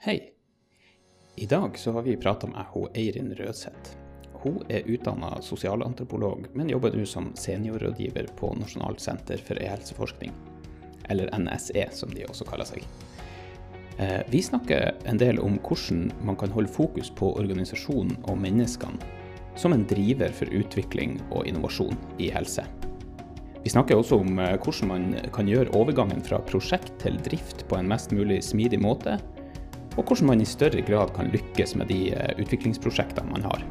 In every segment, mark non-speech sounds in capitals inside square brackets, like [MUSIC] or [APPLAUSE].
Hei. I dag så har vi prata med hun Eirin Rødseth. Hun er utdanna sosialantropolog, men jobber nå som seniorrådgiver på Nasjonalt senter for e-helseforskning, eller NSE som de også kaller seg. Eh, Vi snakker en del om hvordan man kan holde fokus på organisasjonen og menneskene som en driver for utvikling og innovasjon i helse. Vi snakker også om eh, hvordan man kan gjøre overgangen fra prosjekt til drift på en mest mulig smidig måte, og hvordan man i større grad kan lykkes med de eh, utviklingsprosjektene man har.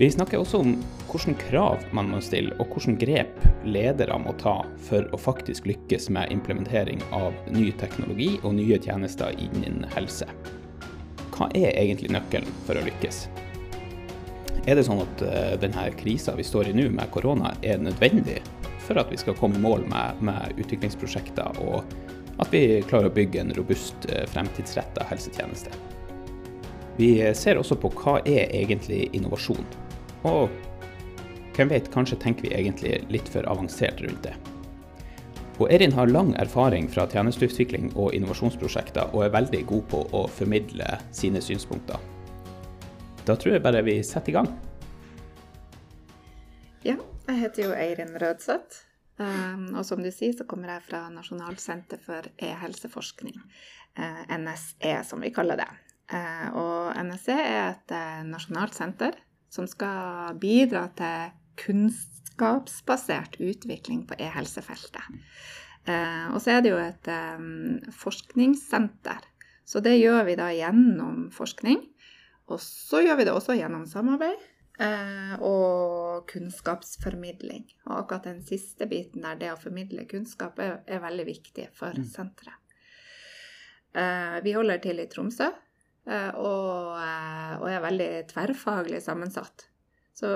Vi snakker også om hvilke krav man må stille, og hvilke grep ledere må ta for å faktisk lykkes med implementering av ny teknologi og nye tjenester innen helse. Hva er egentlig nøkkelen for å lykkes? Er det sånn at eh, denne krisa vi står i nå med korona er nødvendig for at vi skal komme i mål med, med utviklingsprosjekter, og at vi klarer å bygge en robust, eh, fremtidsretta helsetjeneste? Vi ser også på hva er egentlig innovasjon, og hvem vet, kanskje tenker vi egentlig litt for avansert rundt det. Og Erin har lang erfaring fra tjenesteutvikling og innovasjonsprosjekter, og er veldig god på å formidle sine synspunkter. Da tror jeg bare vi setter i gang. Ja, jeg heter jo Eirin Rødseth. Um, og som du sier, så kommer jeg fra Nasjonalt senter for e-helseforskning. eh, NSE, som vi kaller det. Eh, og NSE er et eh, nasjonalt senter som skal bidra til kunnskapsbasert utvikling på e-helsefeltet. Eh, og så er det jo et eh, forskningssenter. Så det gjør vi da gjennom forskning. Og så gjør vi det også gjennom samarbeid og kunnskapsformidling. Og akkurat den siste biten der, det å formidle kunnskap, er, er veldig viktig for Mm. senteret. Eh, vi holder til i Tromsø, eh, og, eh, og er veldig tverrfaglig sammensatt. Så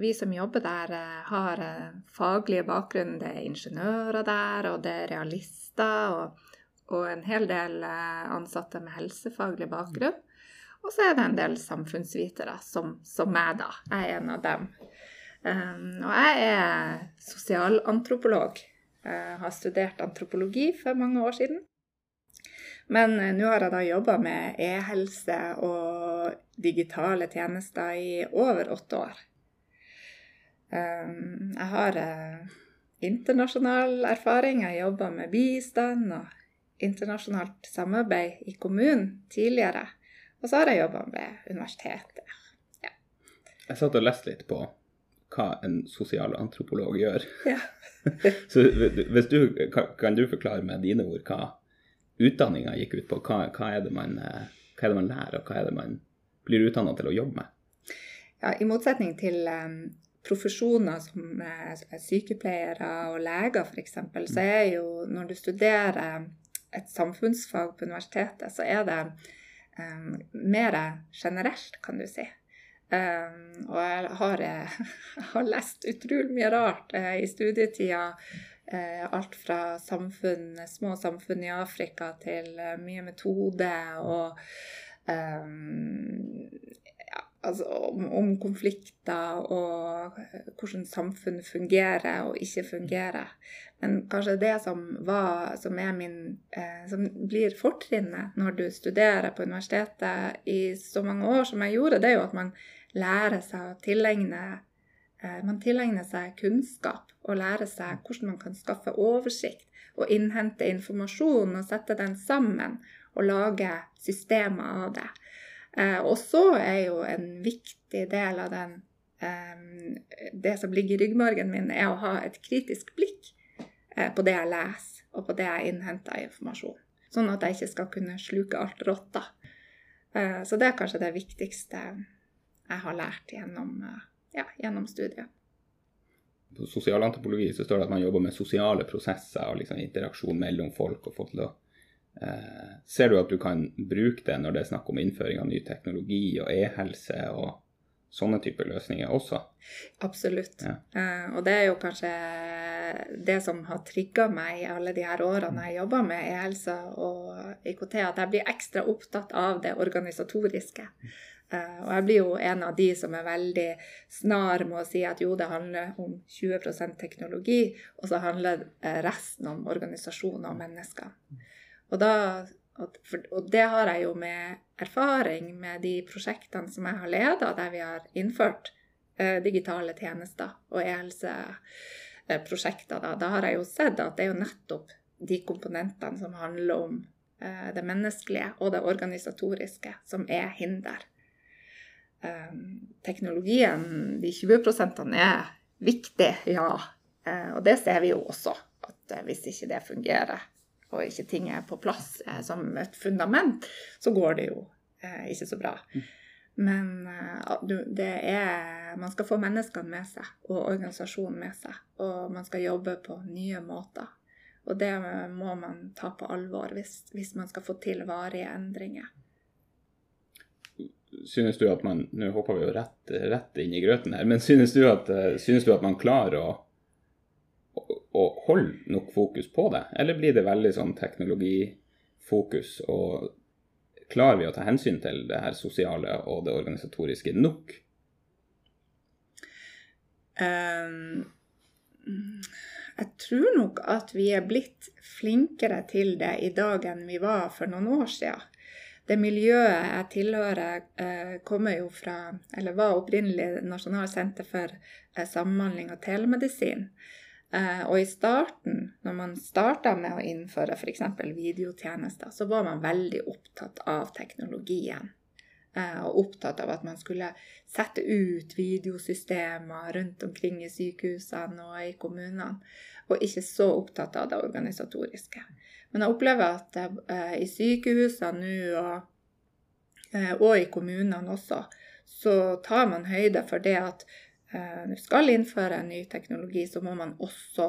vi som jobber der, eh, har eh, faglige bakgrunn. Det er ingeniører der, og det er realister, og, og en hel del eh, ansatte med helsefaglig bakgrunn. Og så er det en del samfunnsvitere, som, som meg, da. Jeg er en av dem. Um, og jeg er sosialantropolog. Jeg har studert antropologi for mange år siden. Men eh, nå har jeg da jobba med e-helse og digitale tjenester i over åtte år. Um, jeg har uh, internasjonal erfaring. Jeg jobba med bistand og internasjonalt samarbeid i kommunen tidligere. Og så har jeg jobba med universitetet. Jeg satt og leste litt på hva en sosialantropolog gjør. Ja. [LAUGHS] Så hvis du, kan, du forklare med dine ord hva utdanninga gikk ut på? Hva, hva, er det man, eh, hva er det man lærer, og hva er det man blir utdanna til å jobbe med? Ja, I motsetning til um, profesjoner som er sykepleiere og leger f.eks., så er jo når du studerer et samfunnsfag på universitetet, så er det um, mer generelt, kan du si. Um, og jeg har, eh, [LAUGHS] jeg har lest utrolig mye rart uh, i studietida. Uh, alt fra samfunn, små samfunn i Afrika til uh, mye metode og um, altså om, om konflikter og eh, hvordan samfunn fungerer og ikke fungerer. Men kanskje det som, var, som, min, eh, som blir fortrinnet når du studerer på universitetet i så mange år som jeg gjorde, det er jo at man lærer seg å tilegne eh, Man tilegner seg kunnskap og lærer seg hvordan man kan skaffe oversikt og innhente informasjon og sette den sammen og lage systemer av det. Eh, og så er jo en viktig del av den eh, Det som ligger i ryggmargen min, er å ha et kritisk blikk eh, på det jeg leser, og på det jeg innhenter informasjon. Sånn at jeg ikke skal kunne sluke alt rått. Eh, så det er kanskje det viktigste jeg har lært gjennom, eh, ja, gjennom studiet. På sosialantropologi så står det at man jobber med sosiale prosesser og liksom interaksjon mellom folk og folk til å Ser du at du kan bruke det når det er snakk om innføring av ny teknologi og e-helse og sånne typer løsninger også? Absolutt. Ja. Eh, og det er jo kanskje det som har trigga meg i alle de her årene jeg jobber med e-helse og IKT, at jeg blir ekstra opptatt av det organisatoriske. Eh, og jeg blir jo en av de som er veldig snar med å si at jo, det handler om 20% teknologi, og så handler eh, resten om organisasjoner og mennesker. Og da Og, det har jeg jo med erfaring med de prosjektene som jeg har leda, der vi har innført eh, digitale tjenester og e-helseprosjekter. Da. da har jeg jo sett at det er jo nettopp de komponentene som handler om eh, det menneskelige og det organisatoriske, som er hinder. Um, teknologien, de 20 er viktig, ja. Uh, og det ser vi jo også, at hvis ikke det fungerer, og ikke ting er på plass eh, som et fundament, så går det jo ikke så bra. Mm. Men du, det er Man skal få menneskene med seg, og organisasjonen med seg. Og man skal jobbe på nye måter. Og det må man ta på alvor hvis, hvis man skal få til varige endringer synes du at man Nå hopper vi jo rett, rett, inn i grøten her, men synes du at, synes du at man klarer å, å, holde nok fokus på det? Eller blir det veldig sånn teknologifokus? Og klarer vi å ta hensyn til det her sosiale og det organisatoriske nok? Um, jeg tror nok at vi er blitt flinkere til det i dag enn vi var for noen år siden det miljøet jeg tilhører, eh, kommer jo fra, eller var opprinnelig Nasjonalt senter for eh, samhandling og telemedisin. Eh, og i starten, når man starta med å innføre f.eks. videotjenester, så var man veldig opptatt av teknologien. Og opptatt av at man skulle sette ut videosystemer rundt omkring i sykehusene og i kommunene. Og ikke så opptatt av det organisatoriske. Men jeg opplever at eh, i sykehusene nå og, eh, og, i kommunene også, så tar man høyde for det at eh, skal innføre en ny teknologi, så må man også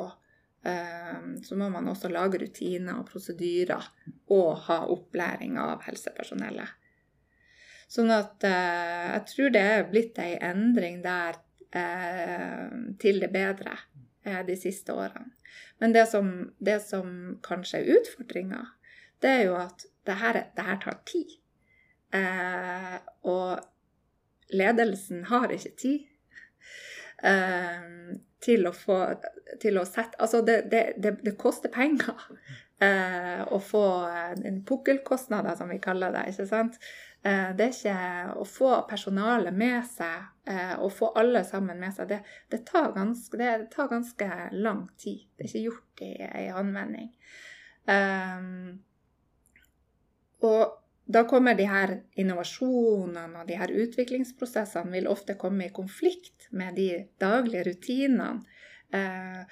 eh, så må man også lage rutiner og prosedyrer og ha opplæring av helsepersonellet. Sånn at eh, jeg tror det er blitt ei endring der eh, til det bedre de siste årene. Men det som, det som kanskje er utfordringa, det er jo at det her, det her tar tid. Og ledelsen har ikke tid eh, til å få til å sette Altså, det, det, det koster penger eh, å få en pukkelkostnader, som vi kaller det. ikke sant? Eh, det er ikke å få personalet med seg eh, og få alle sammen med seg. Det, det, tar, ganske, det tar, ganske, lang tid. Det er ikke gjort i anvending. Um, og da kommer de her innovasjonene og de her utviklingsprosessene vil ofte komme i konflikt med de daglige rutinene. Eh,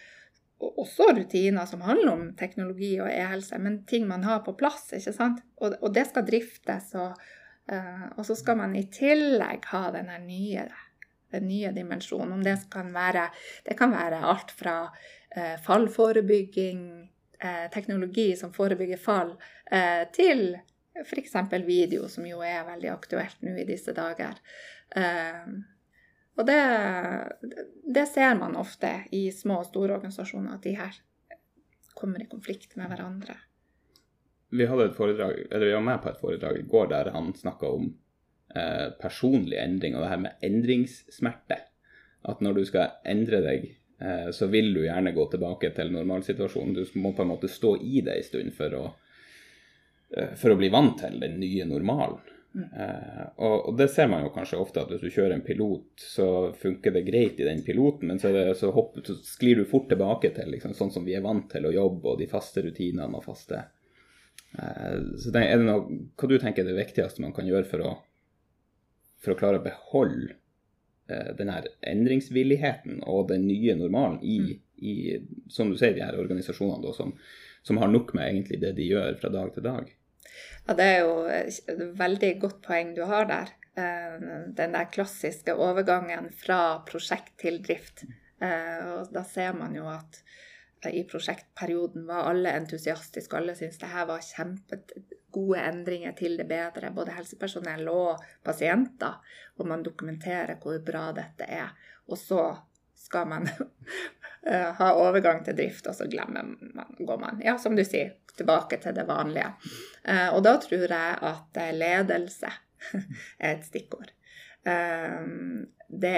også rutiner som handler om teknologi og e-helse, men ting man har på plass. ikke sant? Og, og det skal driftes. og eh, og så skal man i tillegg ha den nye, den nye dimensjonen. Om det kan være Det kan være alt fra eh, fallforebygging, uh, teknologi som forebygger fall, til f.eks. video, som jo er veldig aktuelt nå i disse dager. og det, det ser man ofte i små og store organisasjoner, at de her kommer i konflikt med hverandre vi hadde et foredrag, eller vi var med på et foredrag i går der han snakka om eh, personlig endring og det her med endringssmerte. At når du skal endre deg, eh, så vil du gjerne gå tilbake til normalsituasjonen. Du må på en måte stå i det en stund for å, for å bli vant til den nye normalen. Mm. Uh, og, det ser man jo kanskje ofte, at hvis du kjører en pilot, så funker det greit i den piloten, men så, det, så, hopper, så sklir du fort tilbake til liksom, sånn som vi er vant til å jobbe, og de faste rutinene og faste uh, så det, er det noe, Hva du tenker er det viktigste man kan gjøre for å, for å klare å beholde uh, den her endringsvilligheten og den nye normalen i, mm. i som du sier, de her organisasjonene da, som, som, har nok med egentlig det de gjør fra dag til dag? Ja, Det er jo et veldig godt poeng du har der. Eh, den der klassiske overgangen fra prosjekt til drift. Og da ser man jo at i prosjektperioden var alle entusiastiske. Alle syntes det her var kjempegode endringer til det bedre, både helsepersonell og pasienter. Og man dokumenterer hvor bra dette er. Og så skal man ha overgang til drift, og så glemmer man, går man, ja, som du sier, tilbake til det vanlige. Eh, og da tror jeg at ledelse [LAUGHS] er et stikkord. Eh, det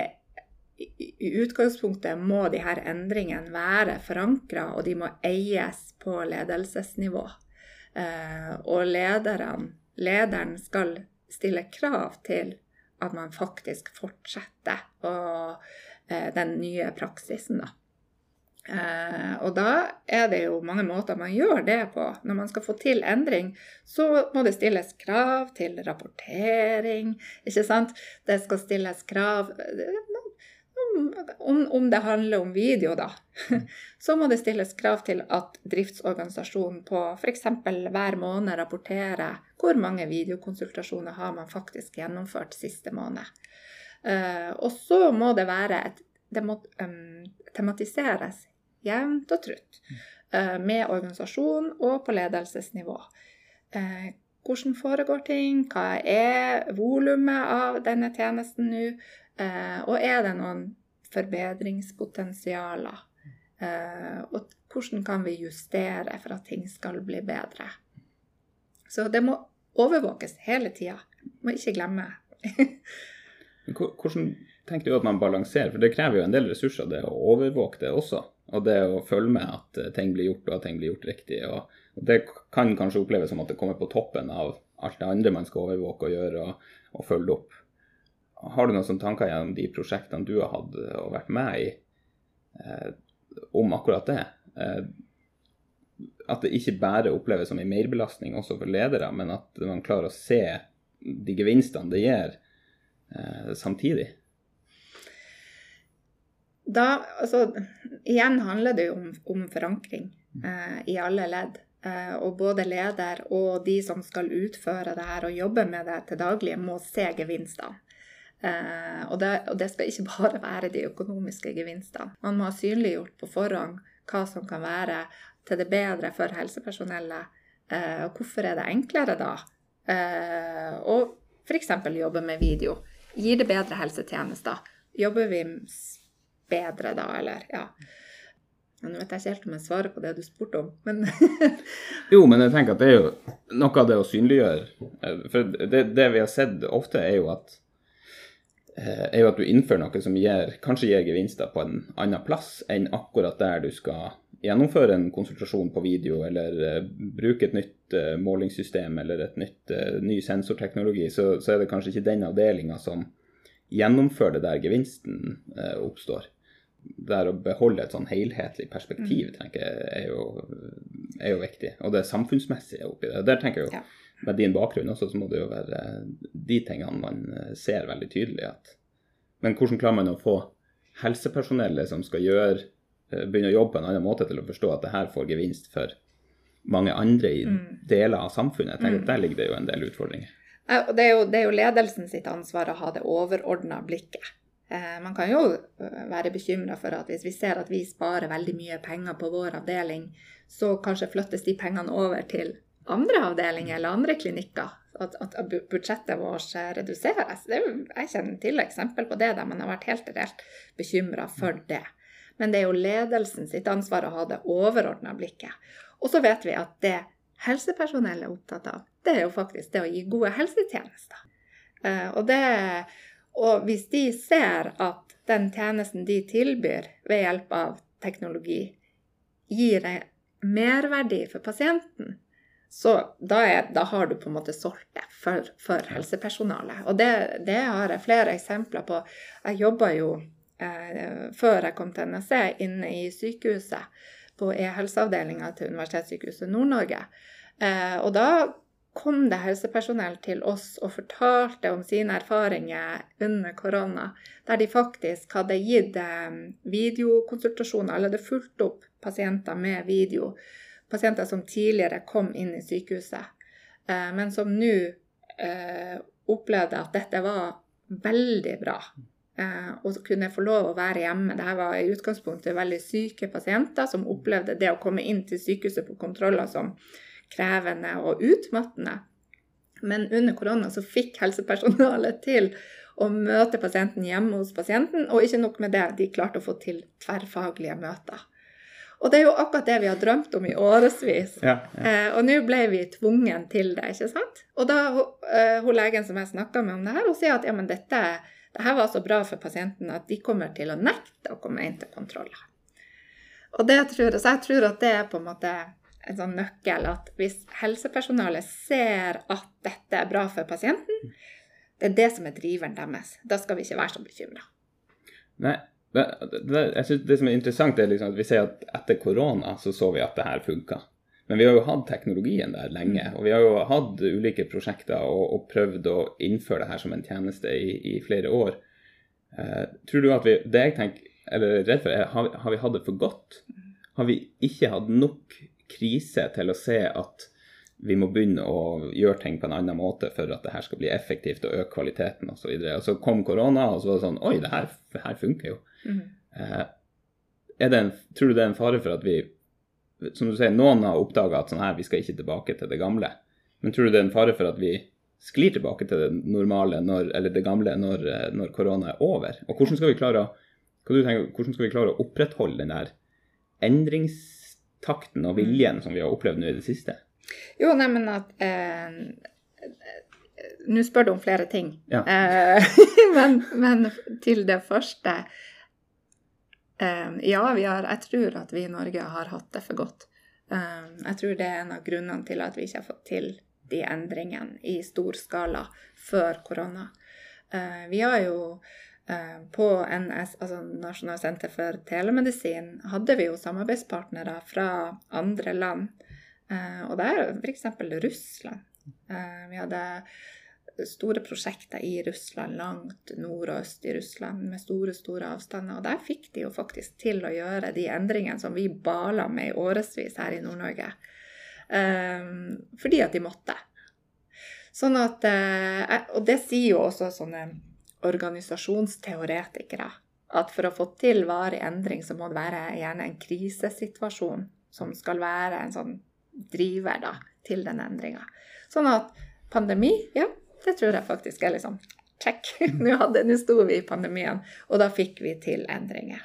i utgangspunktet må de her endringene være forankra, og de må eies på ledelsesnivå. Eh, og lederen, lederen skal stille krav til at man faktisk fortsetter eh, den nye praksisen. da. Eh, og da er det jo mange måter man gjør det på. Når man skal få til endring, så må det stilles krav til rapportering, ikke sant. Det skal stilles krav om, om det handler om video, da. [LAUGHS] Så må det stilles krav til at driftsorganisasjonen på f.eks. hver måned rapporterer hvor mange videokonsultasjoner har man faktisk gjennomført siste måned. Eh, og så må det være et det må um, tematiseres jevnt og trutt. Eh, med organisasjon og på ledelsesnivå. Eh, hvordan foregår ting? Hva er volumet av denne tjenesten nå? Eh, og er det noen forbedringspotensialer? Og hvordan kan vi justere for at ting skal bli bedre? Så det må overvåkes hele tida. Må ikke glemme. [LAUGHS] hvordan tenker du at man balanserer? For det krever jo en del ressurser, det å overvåke det også. Og det å følge med at eh, ting blir gjort, og at ting blir gjort riktig. Og, det kan kanskje oppleves som at det kommer på toppen av alt det andre man skal overvåke og gjøre og, og følge opp. Har du noen sånne tanker gjennom de prosjektene du har hatt og vært med i, eh, om akkurat det? Eh, at det ikke bare oppleves som en merbelastning også for ledere, men at man klarer å se de gevinstene det gir eh, samtidig? Da, altså, igjen handler det jo om, om forankring eh, i alle ledd. Eh, og både leder og de som skal utføre det her og jobbe med det til daglig, må se gevinstene. Eh, og, det, og, det, skal ikke [LAUGHS] bare være de økonomiske gevinstene. Man må ha synliggjort på forhånd hva som kan være til det bedre for helsepersonellet. Eh, og hvorfor er det enklere da? Eh, og f.eks. jobbe med video. Gir det bedre helsetjenester? Jobber vi bedre da, eller ja. Nå vet jeg ikke helt om jeg svarer på det du spurte om, men [LAUGHS] Jo, men jeg tenker at det er jo noe av det å synliggjøre. Eh, for det, det vi har sett ofte, er jo at eh, er jo at du innfører noe som gir, kanskje gir gevinster på en annen plass enn akkurat der du skal gjennomføre en konsultasjon på video, eller uh, bruke et nytt uh, målingssystem eller et nytt, uh, ny sensorteknologi, så, så, er det kanskje ikke den avdelinga som gjennomfører det der gevinsten oppstår der å beholde et sånn helhetlig perspektiv mm. tenker jeg er jo, er jo, viktig. Og det samfunnsmessige oppi det. Der tenker jeg jo, ja. Med din bakgrunn også, så må det jo være de tingene man eh, ser veldig tydelig. at Men hvordan klarer man å få helsepersonellet som skal gjøre, eh, begynne å jobbe på en annen måte, til å forstå at det her får gevinst for mange andre i mm. deler av samfunnet? Jeg tenker mm. at Der ligger det jo en del utfordringer. Det er, jo, det er jo ledelsen sitt ansvar å ha det overordna blikket. Eh, man kan jo eh, være bekymra for at hvis vi ser at vi sparer veldig mye penger på vår avdeling, så kanskje flyttes de pengene over til andre avdelinger eller andre klinikker. At, at budsjettet vårt reduseres. Det er jeg kjenner til eksempel på det der man har vært helt reelt bekymra for det. Men det er jo ledelsen sitt ansvar å ha det overordna blikket. Og så vet vi at det helsepersonellet er opptatt av, det er jo faktisk det å gi gode helsetjenester. Eh, og det og hvis de ser at den tjenesten de tilbyr ved hjelp av teknologi, gir en merverdi for pasienten, så da, er, da, har du på en måte solgt det for, for helsepersonalet. Og det, det, har jeg flere eksempler på. Jeg jobba jo eh, før jeg kom til NSE, inne i sykehuset, på e-helseavdelinga til Universitetssykehuset Nord-Norge. Eh, og da kom det helsepersonell til oss og fortalte om sine erfaringer under korona, der de faktisk hadde gitt eh, videokonsultasjoner, eller hadde fulgt opp pasienter med video. Pasienter som tidligere kom inn i sykehuset, eh, men som nå eh, opplevde at dette var veldig bra. Og kunne få lov å være hjemme. Dette var i utgangspunktet veldig syke pasienter som opplevde det å komme inn til sykehuset på kontroller som krevende og utmattende. Men under korona så fikk helsepersonalet til å møte pasienten hjemme hos pasienten, og ikke nok med det, de klarte å få til tverrfaglige møter. Og det er jo akkurat det vi har drømt om i årevis. Ja, ja. eh, og nå ble vi tvungen til det, ikke sant? Og da uh, hun legen som jeg snakka med om det her, hun sier at ja, men dette, dette var så bra for pasienten at de kommer til å nekte å komme inn til kontroller. Og det tror jeg, så jeg tror at det er på en måte en sånn nøkkel at hvis helsepersonalet ser at dette er bra for pasienten, det er det som er driveren deres. Da skal vi ikke være så bekymra. Nei, det, det, jeg synes det som er interessant, er liksom at vi ser at etter korona så så vi at det her funka. Men vi har jo hatt teknologien der lenge, mm. og vi har jo hatt ulike prosjekter og, og prøvd å innføre det her som en tjeneste i, i flere år. Eh, tror du at vi Det jeg tenker, eller er redd for, er har, har vi hatt det for godt? Har vi ikke hatt nok krise til å se at vi må begynne å gjøre ting på en annen måte for at det her skal bli effektivt og øke kvaliteten osv. Og, så og så kom korona, og så var det sånn Oi, det her, det her funker jo. Mm. Eh, en, tror du det er en fare for at vi Som du sier, noen har oppdaga at sånn her, vi skal ikke tilbake til det gamle. Men tror du det er en fare for at vi sklir tilbake til det normale, når, eller det gamle, når, når korona er over? Og hvordan skal vi klare å, hvordan skal vi klare å opprettholde den der endringstakten og viljen som vi har opplevd nå i det siste? Jo, nei, men at eh, Nå spør du om flere ting. Ja. Eh, [LAUGHS] men, men, til det første eh, Ja, har, jeg tror at vi i Norge har hatt det for godt. Eh, jeg tror det er en av grunnene til at vi ikke har fått til de endringene i stor skala før korona. Eh, vi har jo eh, på NS, altså Nasjonalt senter for telemedisin, hadde vi jo samarbeidspartnere fra andre land Eh, og det er f.eks. Russland. Eh, vi hadde store prosjekter i Russland, langt nord og øst i Russland, med store store avstander. Og der fikk de jo faktisk til å gjøre de endringene som vi bala med i årevis her i Nord-Norge. Fordi at de måtte. Sånn at, og det sier jo også sånne organisasjonsteoretikere. At for å få til varig endring, så må det være gjerne en krisesituasjon som skal være en sånn driver da, til den endringa. Sånn at pandemi, ja, det tror jeg faktisk er liksom check. [LAUGHS] Nå, nå sto vi i pandemien, og da fikk vi til endringer.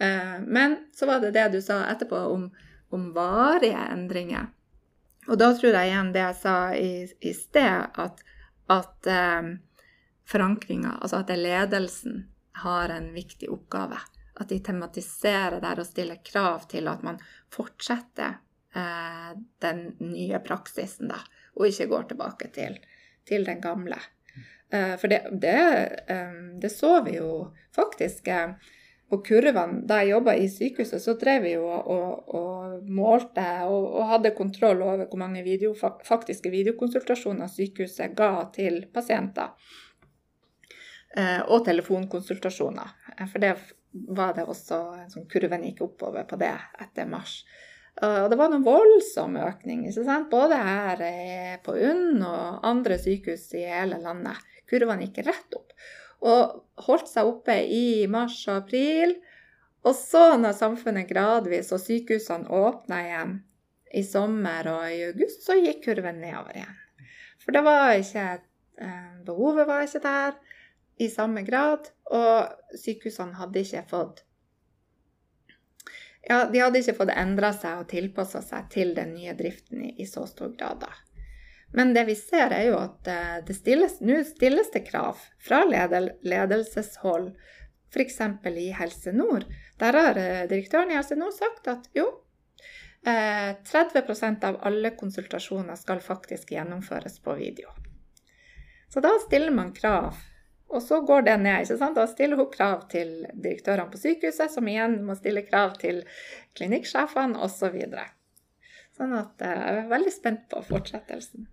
Uh, men så var det det du sa etterpå om, om varige endringer. Og da tror jeg igjen det jeg sa i, i sted, at, at um, forankringa, altså at ledelsen, har en viktig oppgave. At de tematiserer der og stiller krav til at man fortsetter eh, den nye praksisen, da, og ikke går tilbake til, til den gamle. Eh, for det, det, eh, det, så vi jo faktisk eh, på kurvene. Da jeg jobba i sykehuset, så drev vi jo og, og målte og, og, hadde kontroll over hvor mange video, faktiske videokonsultasjoner sykehuset ga til pasienter. Eh, og telefonkonsultasjoner. Eh, for det var det også sånn Kurven gikk oppover på det etter mars. Og det var en voldsom økning, både her eh, på UNN og andre sykehus i hele landet. Kurvene gikk rett opp. Og holdt seg oppe i mars og april. Og så, når samfunnet gradvis og sykehusene åpna igjen i sommer og i august, så gikk kurven nedover igjen. For det var ikke eh, Behovet var ikke der i samme grad, og sykehusene hadde ikke fått ja, de hadde ikke fått endra seg og tilpassa seg til den nye driften i, i, så stor grad. da. Men det vi ser, er jo at eh, det stilles, stilles det krav fra ledel, ledelseshold, f.eks. i Helse Nord. Der har eh, direktøren i Helse Nord sagt at jo, 30 eh, av alle konsultasjoner skal faktisk gjennomføres på video. Så da stiller man krav og så går det ned. ikke sant? Da stiller hun krav til direktørene på sykehuset, som igjen må stille krav til klinikksjefene osv. Så sånn at eh, jeg er veldig spent på fortsettelsen.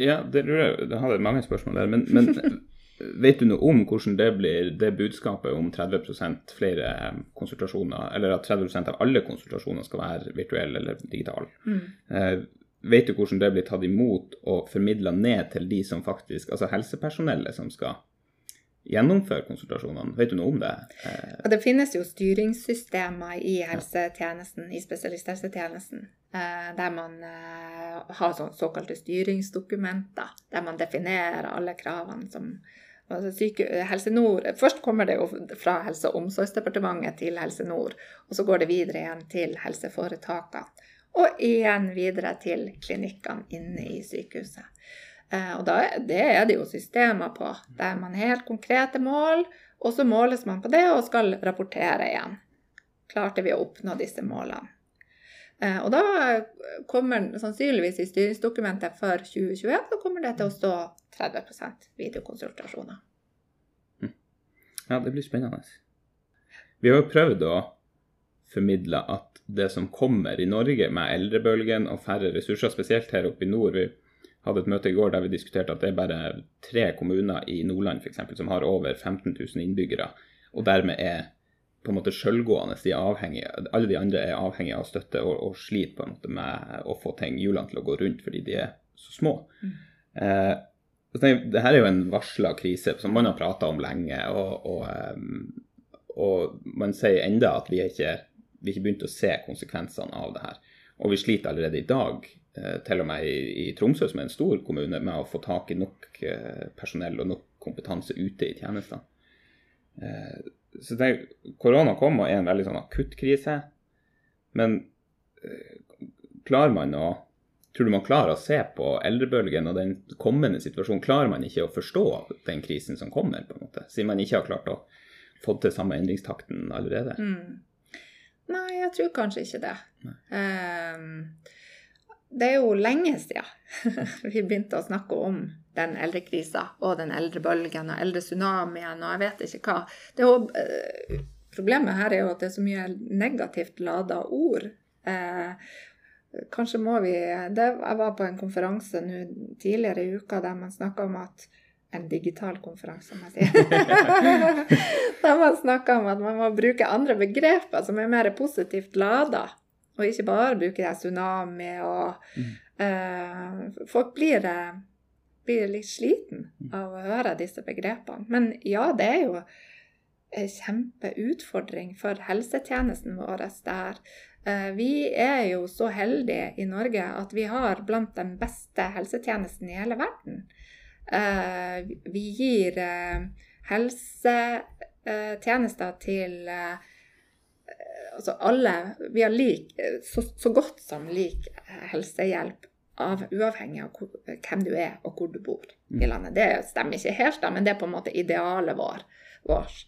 Ja, det lurer jeg Jeg hadde mange spørsmål der. Men, men [LAUGHS] vet du noe om hvordan det blir, det budskapet om 30 flere eh, konsultasjoner, eller at 30% av alle konsultasjoner skal være virtuelle eller digitale? Mm. Eh, vet du hvordan det blir tatt imot og formidla ned til de som faktisk, altså helsepersonellet som skal gjennomføre konsultasjonene? Vet du noe om det? Og det finnes jo styringssystemer i helsetjenesten, i spesialisthelsetjenesten, eh, der man eh, har såkalte styringsdokumenter, der man definerer alle kravene som altså syke, Helse Nord, Først kommer det jo fra Helse- og omsorgsdepartementet til Helse Nord, og så går det videre igjen til helseforetakene. Og igjen videre til klinikkene inne i sykehuset. Eh, og da, det er det jo systemer på, der man helt konkrete mål, og så måles man på det og skal rapportere igjen. Klarte vi å oppnå disse målene? Eh, og da kommer sannsynligvis i styringsdokumentet for 2021 så kommer det til å stå 30% videokonsultasjoner. Ja, det blir spennende. Vi har jo prøvd å formidle at det som kommer i Norge med eldrebølgen og færre ressurser, spesielt her oppe i nord hadde et møte i går der vi diskuterte at det er bare tre kommuner i Nordland for eksempel, som har over 15 000 innbyggere, og dermed er på en måte selvgående. De alle de andre er avhengige av støtte og, og, sliter på en måte med å få ting, hjulene til å gå rundt fordi de er så små. Mm. Eh, det her er jo en varsla krise som man har prata om lenge. Og, og, eh, og, man sier enda at vi ikke vi har ikke begynt å se konsekvensene av det her. Og vi sliter allerede i dag, til og med i, i Tromsø, som er en stor kommune, med å få tak i nok eh, personell og nok kompetanse ute i tjenestene. Så det, korona kom og er en veldig sånn akutt krise. Men klarer man å Tror du man klarer å se på eldrebølgen og den kommende situasjonen? Klarer man ikke å forstå den krisen som kommer, på en måte? Siden man ikke har klart å få til samme endringstakten allerede? Mm. Nei, jeg tror kanskje ikke det. Um, det er jo lenge siden [LAUGHS] vi begynte å snakke om den eldrekrisa og den eldrebølgen og eldretsunamien og jeg vet ikke hva. Jo, uh, problemet her er jo at det er så mye negativt lada ord. Uh, Kanskje må vi det, Jeg var på en konferanse nå tidligere i uka der man snakka om at En digital konferanse, må jeg si. [LAUGHS] der man snakka om at man må bruke andre begreper som er mer positivt lada. Og ikke bare bruke det tsunami og mm. eh, Folk blir, eh, blir, litt sliten mm. av å høre disse begrepene. Men ja, det er jo en kjempeutfordring for helsetjenesten vår, der. Eh, vi er jo så heldige i Norge at vi har blant den beste helsetjenesten i hele verden. Eh, vi gir eh, helsetjenester til altså alle Vi har lik, så, så godt som lik helsehjelp av, uavhengig av hvor, hvem du er og hvor du bor i mm. landet. Det stemmer ikke helt, da, men det er på en måte idealet vår. vårt.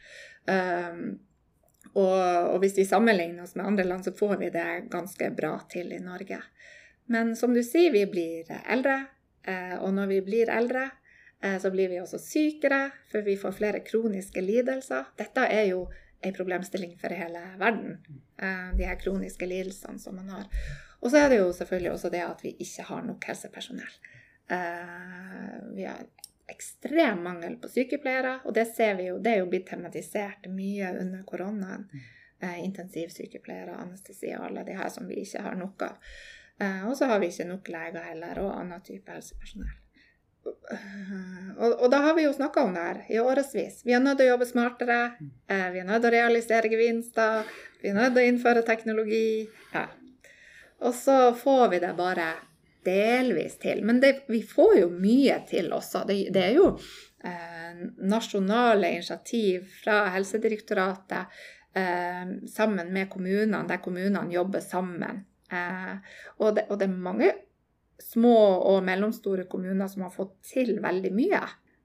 Um, og, og, hvis vi sammenligner oss med andre land, så får vi det ganske bra til i Norge. Men som du sier, vi blir eldre. Eh, og når vi blir eldre, eh, så blir vi også sykere, for vi får flere kroniske lidelser. Dette er jo en problemstilling for hele verden, eh, de her kroniske lidelsene som man har. Og så er det jo selvfølgelig også det at vi ikke har nok helsepersonell. Vi har ekstrem mangel på sykepleiere, og det ser vi jo, det er jo blitt tematisert mye under koronaen. Eh, intensivsykepleiere, anestesi og alle de her som vi ikke har nok av. Eh, og så har vi ikke nok leger heller, og annen type helsepersonell. Og, og, da har vi jo snakka om det her i årevis. Vi er nødt til å jobbe smartere. Eh, vi er nødt til å realisere gevinster. Vi er nødt til å innføre teknologi. Ja. Og så får vi det bare delvis til. Men det, vi får jo mye til også. Det, det er jo eh, nasjonale initiativ fra Helsedirektoratet eh, sammen med kommunene, der kommunene jobber sammen. Eh, og, det, og, det, er mange små og mellomstore kommuner som har fått til veldig mye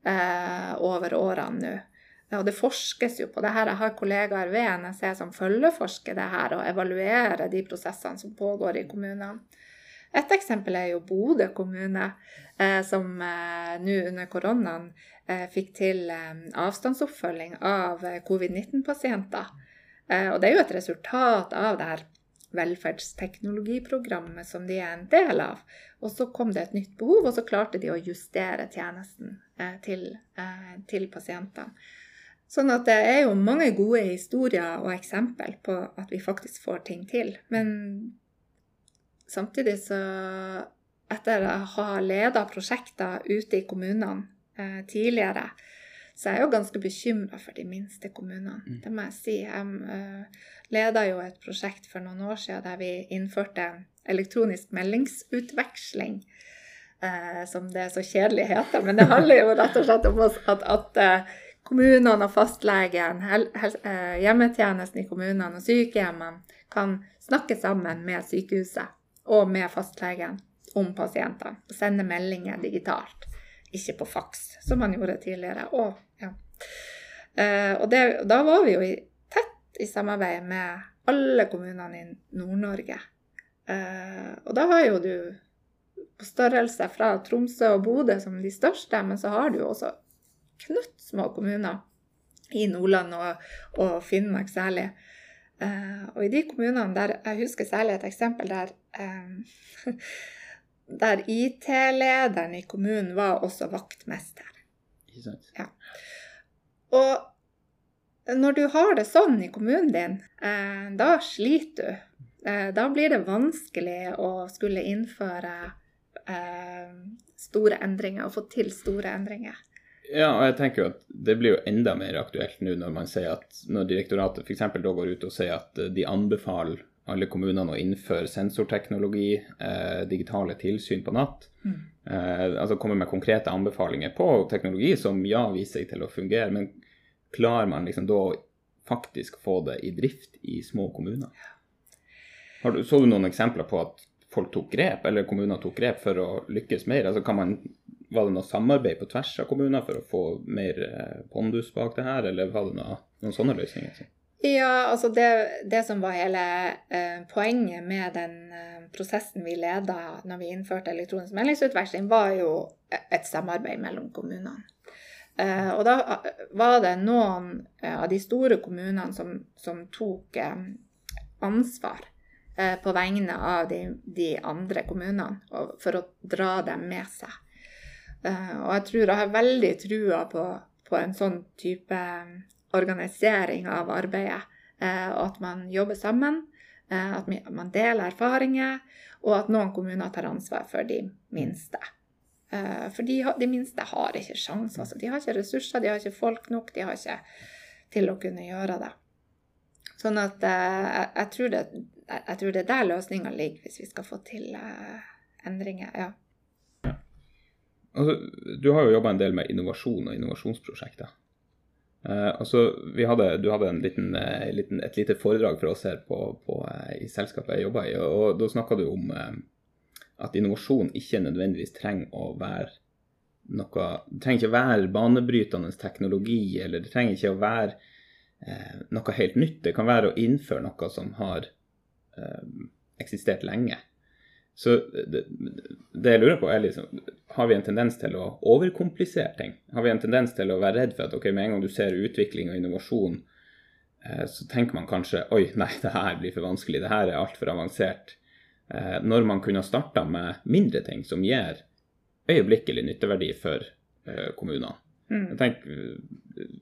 eh, over årene nå. Og det forskes jo på det her. Jeg har kollegaer ved NSE som følgeforsker det her og evaluerer de prosessene som pågår i kommunene. Et eksempel er jo Bodø kommune, eh, som eh, nå under koronaen eh, fikk til avstandsoppfølging av eh, covid-19-pasienter. Eh, og det er jo et resultat av det her velferdsteknologiprogrammet som de er en del av. Og så kom det et nytt behov, og så klarte de å justere tjenesten til, til pasientene. Sånn at det er jo mange gode historier og eksempel på at vi faktisk får ting til. Men samtidig så Etter å ha leda prosjekter ute i kommunene eh, tidligere, så jeg er jo ganske bekymra for de minste kommunene. Mm. Det må jeg si. Jeg eh, leda jo et prosjekt for noen år siden der vi innførte elektronisk meldingsutveksling. Eh, som det er så kjedelig heter. Men det handler jo rett og slett om at, at uh, kommunene og fastlegen, uh, hjemmetjenesten i kommunene og sykehjemmene kan snakke sammen med sykehuset og med fastlegen om pasientene. Og sende meldinger digitalt, ikke på faks, som man gjorde tidligere. Og, og det, da var vi jo i, tett i samarbeid med alle kommunene i Nord-Norge. Eh, og da har jo du på størrelse fra Tromsø og Bodø som de største, men så har du jo også knøttsmå kommuner i Nordland og, og Finnmark særlig. Uh, og i de kommunene der Jeg husker særlig et eksempel der um, [LAUGHS] der IT-lederen i kommunen var også vaktmester. Ikke sant? Ja. Og når du har det sånn i kommunen din, uh, da sliter du. Uh, da blir det vanskelig å skulle innføre store endringer og få til store endringer. Ja, og jeg tenker jo at det blir jo enda mer aktuelt nå når man sier at når direktoratet f.eks. da går ut og sier at eh, de anbefaler alle kommunene å innføre sensorteknologi, eh, digitale tilsyn på natt. Mm. Eh, altså komme med konkrete anbefalinger på teknologi som ja, viser seg til å fungere, men klarer man liksom da faktisk få det i drift i små kommuner? Du, så du noen eksempler på at folk tok grep, eller kommuner tok grep for å lykkes mer? Altså man var det noe samarbeid på tvers av kommuner for å få mer eh, pondus bak det her, eller var det noe, noen sånne løsninger? Ja, altså det, det som var hele eh, poenget med den eh, prosessen vi leda når vi innførte elektronisk meldingsutveksling, var jo et samarbeid mellom kommunene. Eh, og da eh, var det noen eh, av de store kommunene som, som tok ansvar på vegne av de, de andre kommunene for å dra dem med seg. Eh, og jeg tror jeg har veldig trua på, på en sånn type organisering av arbeidet. Eh, og at man jobber sammen, eh, at man deler erfaringer, og at noen kommuner tar ansvar for de minste. For de, de minste har ikke sjanse. Altså. De har ikke ressurser, de har ikke folk nok, de har ikke til å kunne gjøre det. Sånn at jeg, tror, det, jeg tror det er der løsninga ligger, hvis vi skal få til endringer. ja. Altså, du har jo jobba en del med innovasjon og innovasjonsprosjekter. Eh, altså, hadde, du hadde liten, uh, liten, et lite foredrag for oss her på, på, uh, i selskapet jeg jobba i. og, og Da snakka du om at innovasjon ikke nødvendigvis trenger å være noe Det trenger ikke å være banebrytende teknologi, eller det trenger ikke å være noe helt nytt. Det kan være å innføre noe som har eksistert lenge. Så det, det, jeg lurer på, er liksom Har vi en tendens til å overkomplisere ting? Har vi en tendens til å være redd for at ok, med en gang du ser utvikling og innovasjon, eh, så tenker man kanskje oi, [LAUGHS] nei, det her blir for vanskelig, det her er altfor avansert. Eh, når man kunne ha starta med mindre ting som gir øyeblikkelig nytteverdi for eh, kommunene. Mm. Tenker,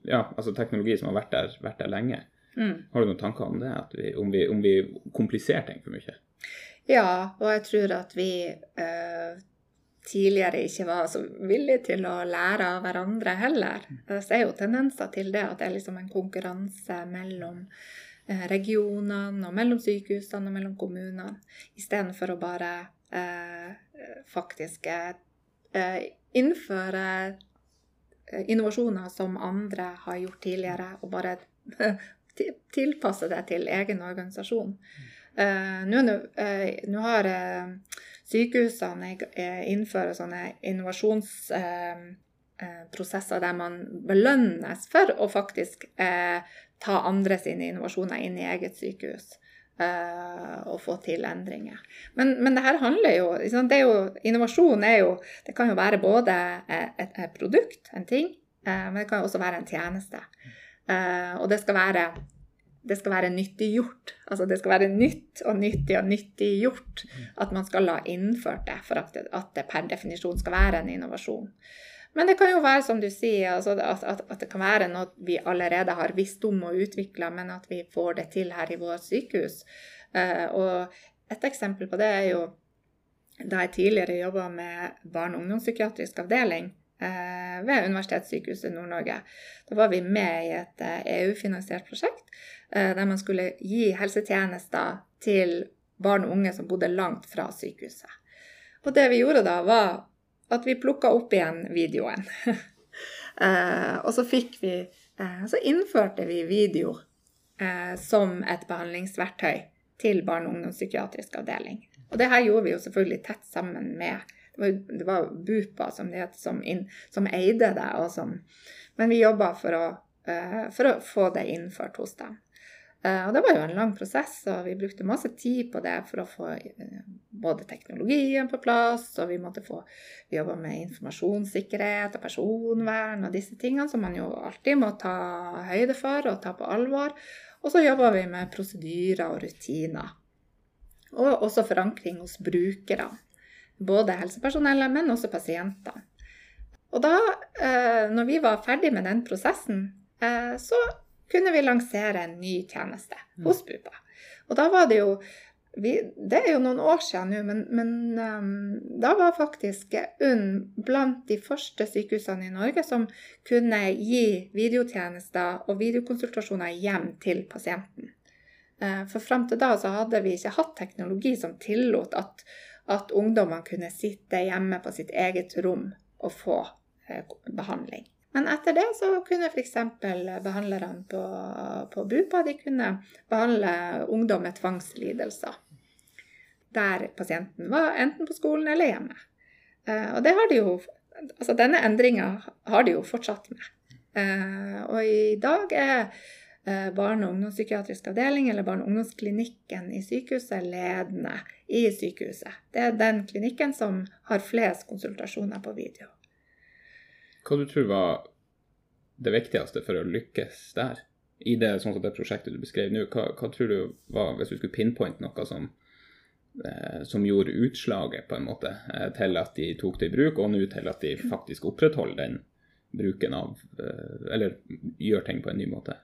ja, altså Teknologi som har vært der, vært der lenge. Mm. Har du noen tanker om det? Vi, om, vi, om vi kompliserer ting for mye? Ja, og jeg tror at vi uh, tidligere ikke var så villige til å lære av hverandre heller. Det er jo tendenser til det at det er liksom en konkurranse mellom eh, regionene og mellom sykehusene og mellom kommunene, istedenfor å bare eh, faktisk eh, innføre eh, innovasjoner som andre har gjort tidligere, og bare [LAUGHS] tilpasse det til egen organisasjon. Uh, Nå har uh, sykehusene innfører sånne innovasjonsprosesser der man belønnes for å faktisk ta andre sine innovasjoner inn i eget sykehus. og få til endringer. Men, men det her handler jo, det er jo Innovasjon er jo Det kan jo være både et, et produkt, en ting, men det kan jo også være en tjeneste. og det skal være det skal være nyttiggjort. Altså det skal være nytt og nyttig og nyttiggjort at man skal ha innført det for at det, at det, per definisjon skal være en innovasjon. Men det kan jo være, som du sier, altså at, at, at, det kan være noe vi allerede har visst om og utvikla, men at vi får det til her i vårt sykehus. Uh, og et eksempel på det er jo da jeg tidligere jobba med barne- og ungdomspsykiatrisk avdeling ved Universitetssykehuset Nord-Norge. Da var vi med i et EU-finansiert prosjekt Eh, der man skulle gi helsetjenester til barn og unge som bodde langt fra sykehuset. Og det vi gjorde da, var at vi plukka opp igjen videoen. [LAUGHS] Eh, og så fikk vi eh, Så innførte vi video som et behandlingsverktøy til barne- og ungdomspsykiatrisk avdeling. Og det her gjorde vi jo selvfølgelig tett sammen med Det var, BUPA som, det het, som, som eide det, som, men vi jobba for, for, å få det innført hos dem. Uh, og det var jo en lang prosess, og vi brukte masse tid på det for å få uh, både teknologien på plass, og vi måtte få jobba med informasjonssikkerhet og personvern og disse tingene som man jo alltid må ta høyde for og ta på alvor. Og så jobba vi med prosedyrer og rutiner. Og også forankring hos brukerne. Både helsepersonellet, men også pasientene. Og da, eh, når vi var ferdig med den prosessen, så kunne vi lansere en ny tjeneste mm. hos BUPA. Og da var det jo vi, Det er jo noen år siden nå, men, men um, da var faktisk UNN blant de første sykehusene i Norge som kunne gi videotjenester og videokonsultasjoner hjem til pasienten. Uh, for fram til da så hadde vi ikke hatt teknologi som tillot at, at ungdommene kunne sitte hjemme på sitt eget rom og få uh, behandling. Men etter det så kunne f.eks. behandlerne på, på BUPA de kunne behandle ungdom med tvangslidelser. Der pasienten var enten på skolen eller hjemme. Eh, og det har de jo Altså denne endringa har de jo fortsatt med. Eh, og i dag er eh, barne- og ungdomspsykiatrisk avdeling eller barne- og ungdomsklinikken i sykehuset ledende i sykehuset. Det er den klinikken som har flest konsultasjoner på video. Hva du tror var det viktigste for å lykkes der? I det, sånn som det prosjektet du beskrev nå, hva, hva, tror du var, hvis du skulle pinpointe noe som, eh, som gjorde utslaget på en måte eh, til at de tok det i bruk, og nå til at de faktisk opprettholder den bruken av eh, Eller gjør ting på en ny måte?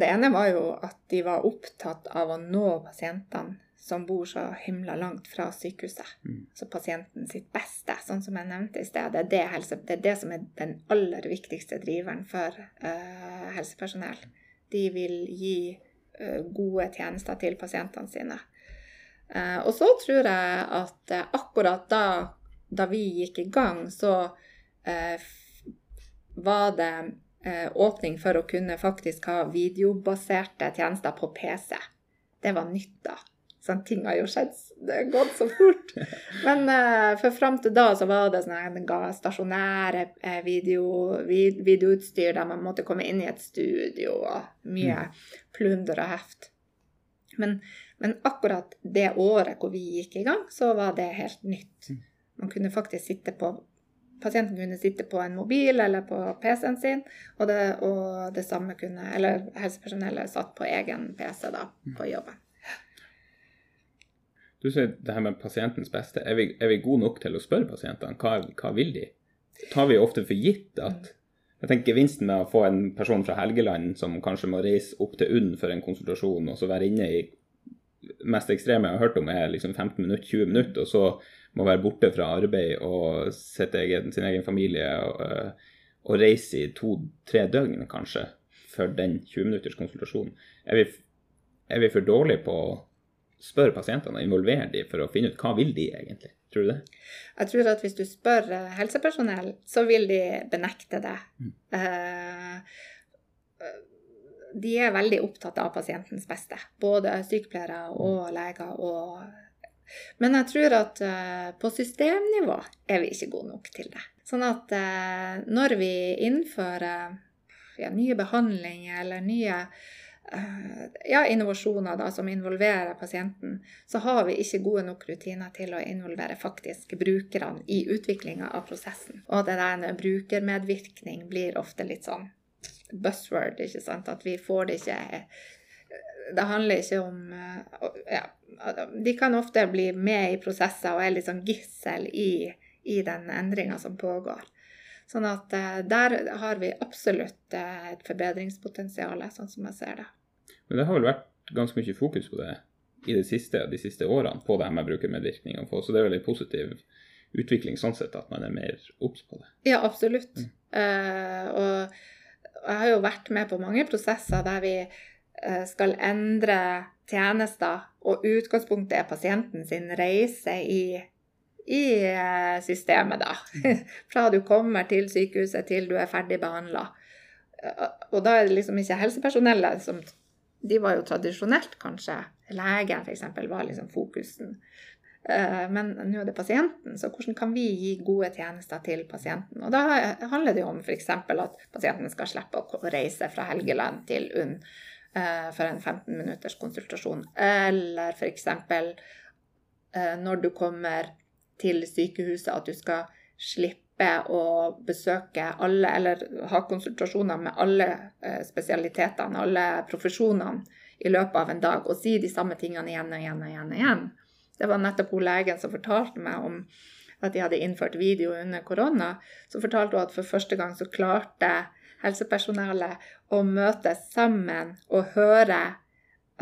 Det ene var jo at de var opptatt av å nå pasientene som bor så himla langt fra sykehuset. Mm. Så pasienten sitt beste, sånn som jeg nevnte i sted. Det er det, helse, det, er det som er den aller viktigste driveren for uh, helsepersonell. De vil gi uh, gode tjenester til pasientene sine. Uh, og så tror jeg at akkurat da, da, vi gikk i gang, så var det åpning for å kunne faktisk ha videobaserte tjenester på PC. Det var nytt da. Sånn, ting har jo skjedd. Det har gått så fort. [LAUGHS] Men uh, for fram til da så var det sånn stasjonære uh, video, vid, videoutstyr der man måtte komme inn i et studio og mye mm. plunder og heft. Men, men, akkurat det året hvor vi gikk i gang, så var det helt nytt. Mm. Man kunne faktisk sitte på Pasienten kunne sitte på en mobil eller på PC-en sin, og det, og det samme kunne Eller helsepersonellet satt på egen PC da, mm. på jobben. Du sier det her med pasientens beste. Er vi, er vi gode nok til å spørre pasientene hva, hva vil de? Tar vi ofte for gitt at jeg tenker Gevinsten med å få en person fra Helgeland som kanskje må reise opp til UNN for en konsultasjon, og så være inne i mest ekstreme jeg har hørt om, er liksom 15 minutter, 20 minutter, og så må være borte fra arbeid og egen, sin egen familie og, øh, og reise i to-tre døgn, kanskje, for den 20 minutters konsultasjonen. Er vi, er vi for dårlige på å spørre pasientene og involvere dem for å finne ut hva vil de egentlig? Tror du det? Jeg tror at hvis du spør eh, helsepersonell, så vil de benekte det. Mm. Uh, de er veldig opptatt av pasientens beste. Både sykepleiere og leger. Og... Men jeg tror at uh, på systemnivå er vi ikke gode nok til det. Sånn at uh, når vi innfører ja, nye behandlinger eller nye Eh, ja, innovasjoner da, som involverer pasienten, så har vi ikke gode nok rutiner til å involvere faktisk brukerne i utviklinga av prosessen. Og det der med brukermedvirkning blir ofte litt sånn buzzword, ikke sant. At vi får det ikke Det handler ikke om eh, ja, De kan ofte bli med i prosesser og er litt sånn gissel i, i den endringa som pågår. Sånn at uh, der har vi absolutt uh, et forbedringspotensial, sånn som jeg ser det. Men det har vel vært ganske mye fokus på det i det siste, de siste årene, på det her med brukermedvirkning. Så det er veldig positiv utvikling sånn sett, at man er mer obs på det. Ja, absolutt. Mm. Uh, og jeg har jo vært med på mange prosesser der vi skal endre tjenester, og utgangspunktet er pasienten sin reise i i eh, systemet, da. Mm. [LAUGHS] Fra du kommer til sykehuset til du er ferdig behandla. Eh, og da er det liksom ikke helsepersonellet som De var jo tradisjonelt, kanskje. Legen, f.eks., var liksom fokusen. Eh, men nå er det pasienten, så hvordan kan vi gi gode tjenester til pasienten? Og da handler det jo om f.eks. at pasienten skal slippe å reise fra Helgeland til UNN eh, for en 15 minutters konsultasjon. Eller f.eks. når du kommer til sykehuset, at du skal slippe å besøke alle, eller ha konsultasjoner med alle eh, spesialitetene, alle profesjonene, i løpet av en dag, og si de samme tingene igjen og igjen og igjen. og igjen. Det var nettopp hun legen som fortalte meg om at de hadde innført video under korona. Så fortalte hun at for første gang så klarte helsepersonellet å møtes sammen og høre